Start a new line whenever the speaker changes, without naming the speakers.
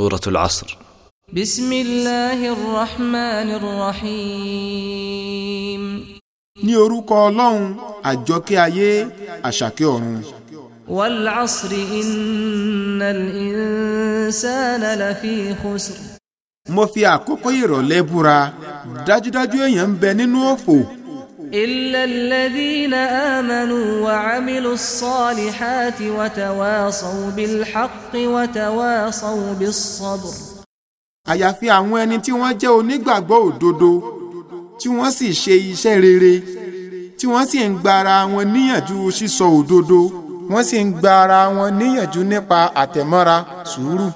سورة العصر بسم الله الرحمن الرحيم
ní orúkọ ọlọ́run àjọkẹ́ ayé àṣàkẹ́ ọ̀run.
والعصر إن الإنسان لفي خسر.
mo fi àkókò ìrọ̀lẹ́ búra dájúdájú èèyàn ń bẹ nínú òfò.
إلا الذين آمنوا وعملوا الصالحات وتواصوا بالحق وتواصوا بالصبر
àyàfi àwọn ẹni tí wọ́n jẹ́ onígbàgbọ́ òdodo tí wọ́n sì ṣe iṣẹ́ rere tí wọ́n sì ń gba ara wọn níyànjú sísọ òdodo wọ́n sì ń gba ara wọn níyànjú nípa àtẹ̀mọ́ra sùúrù.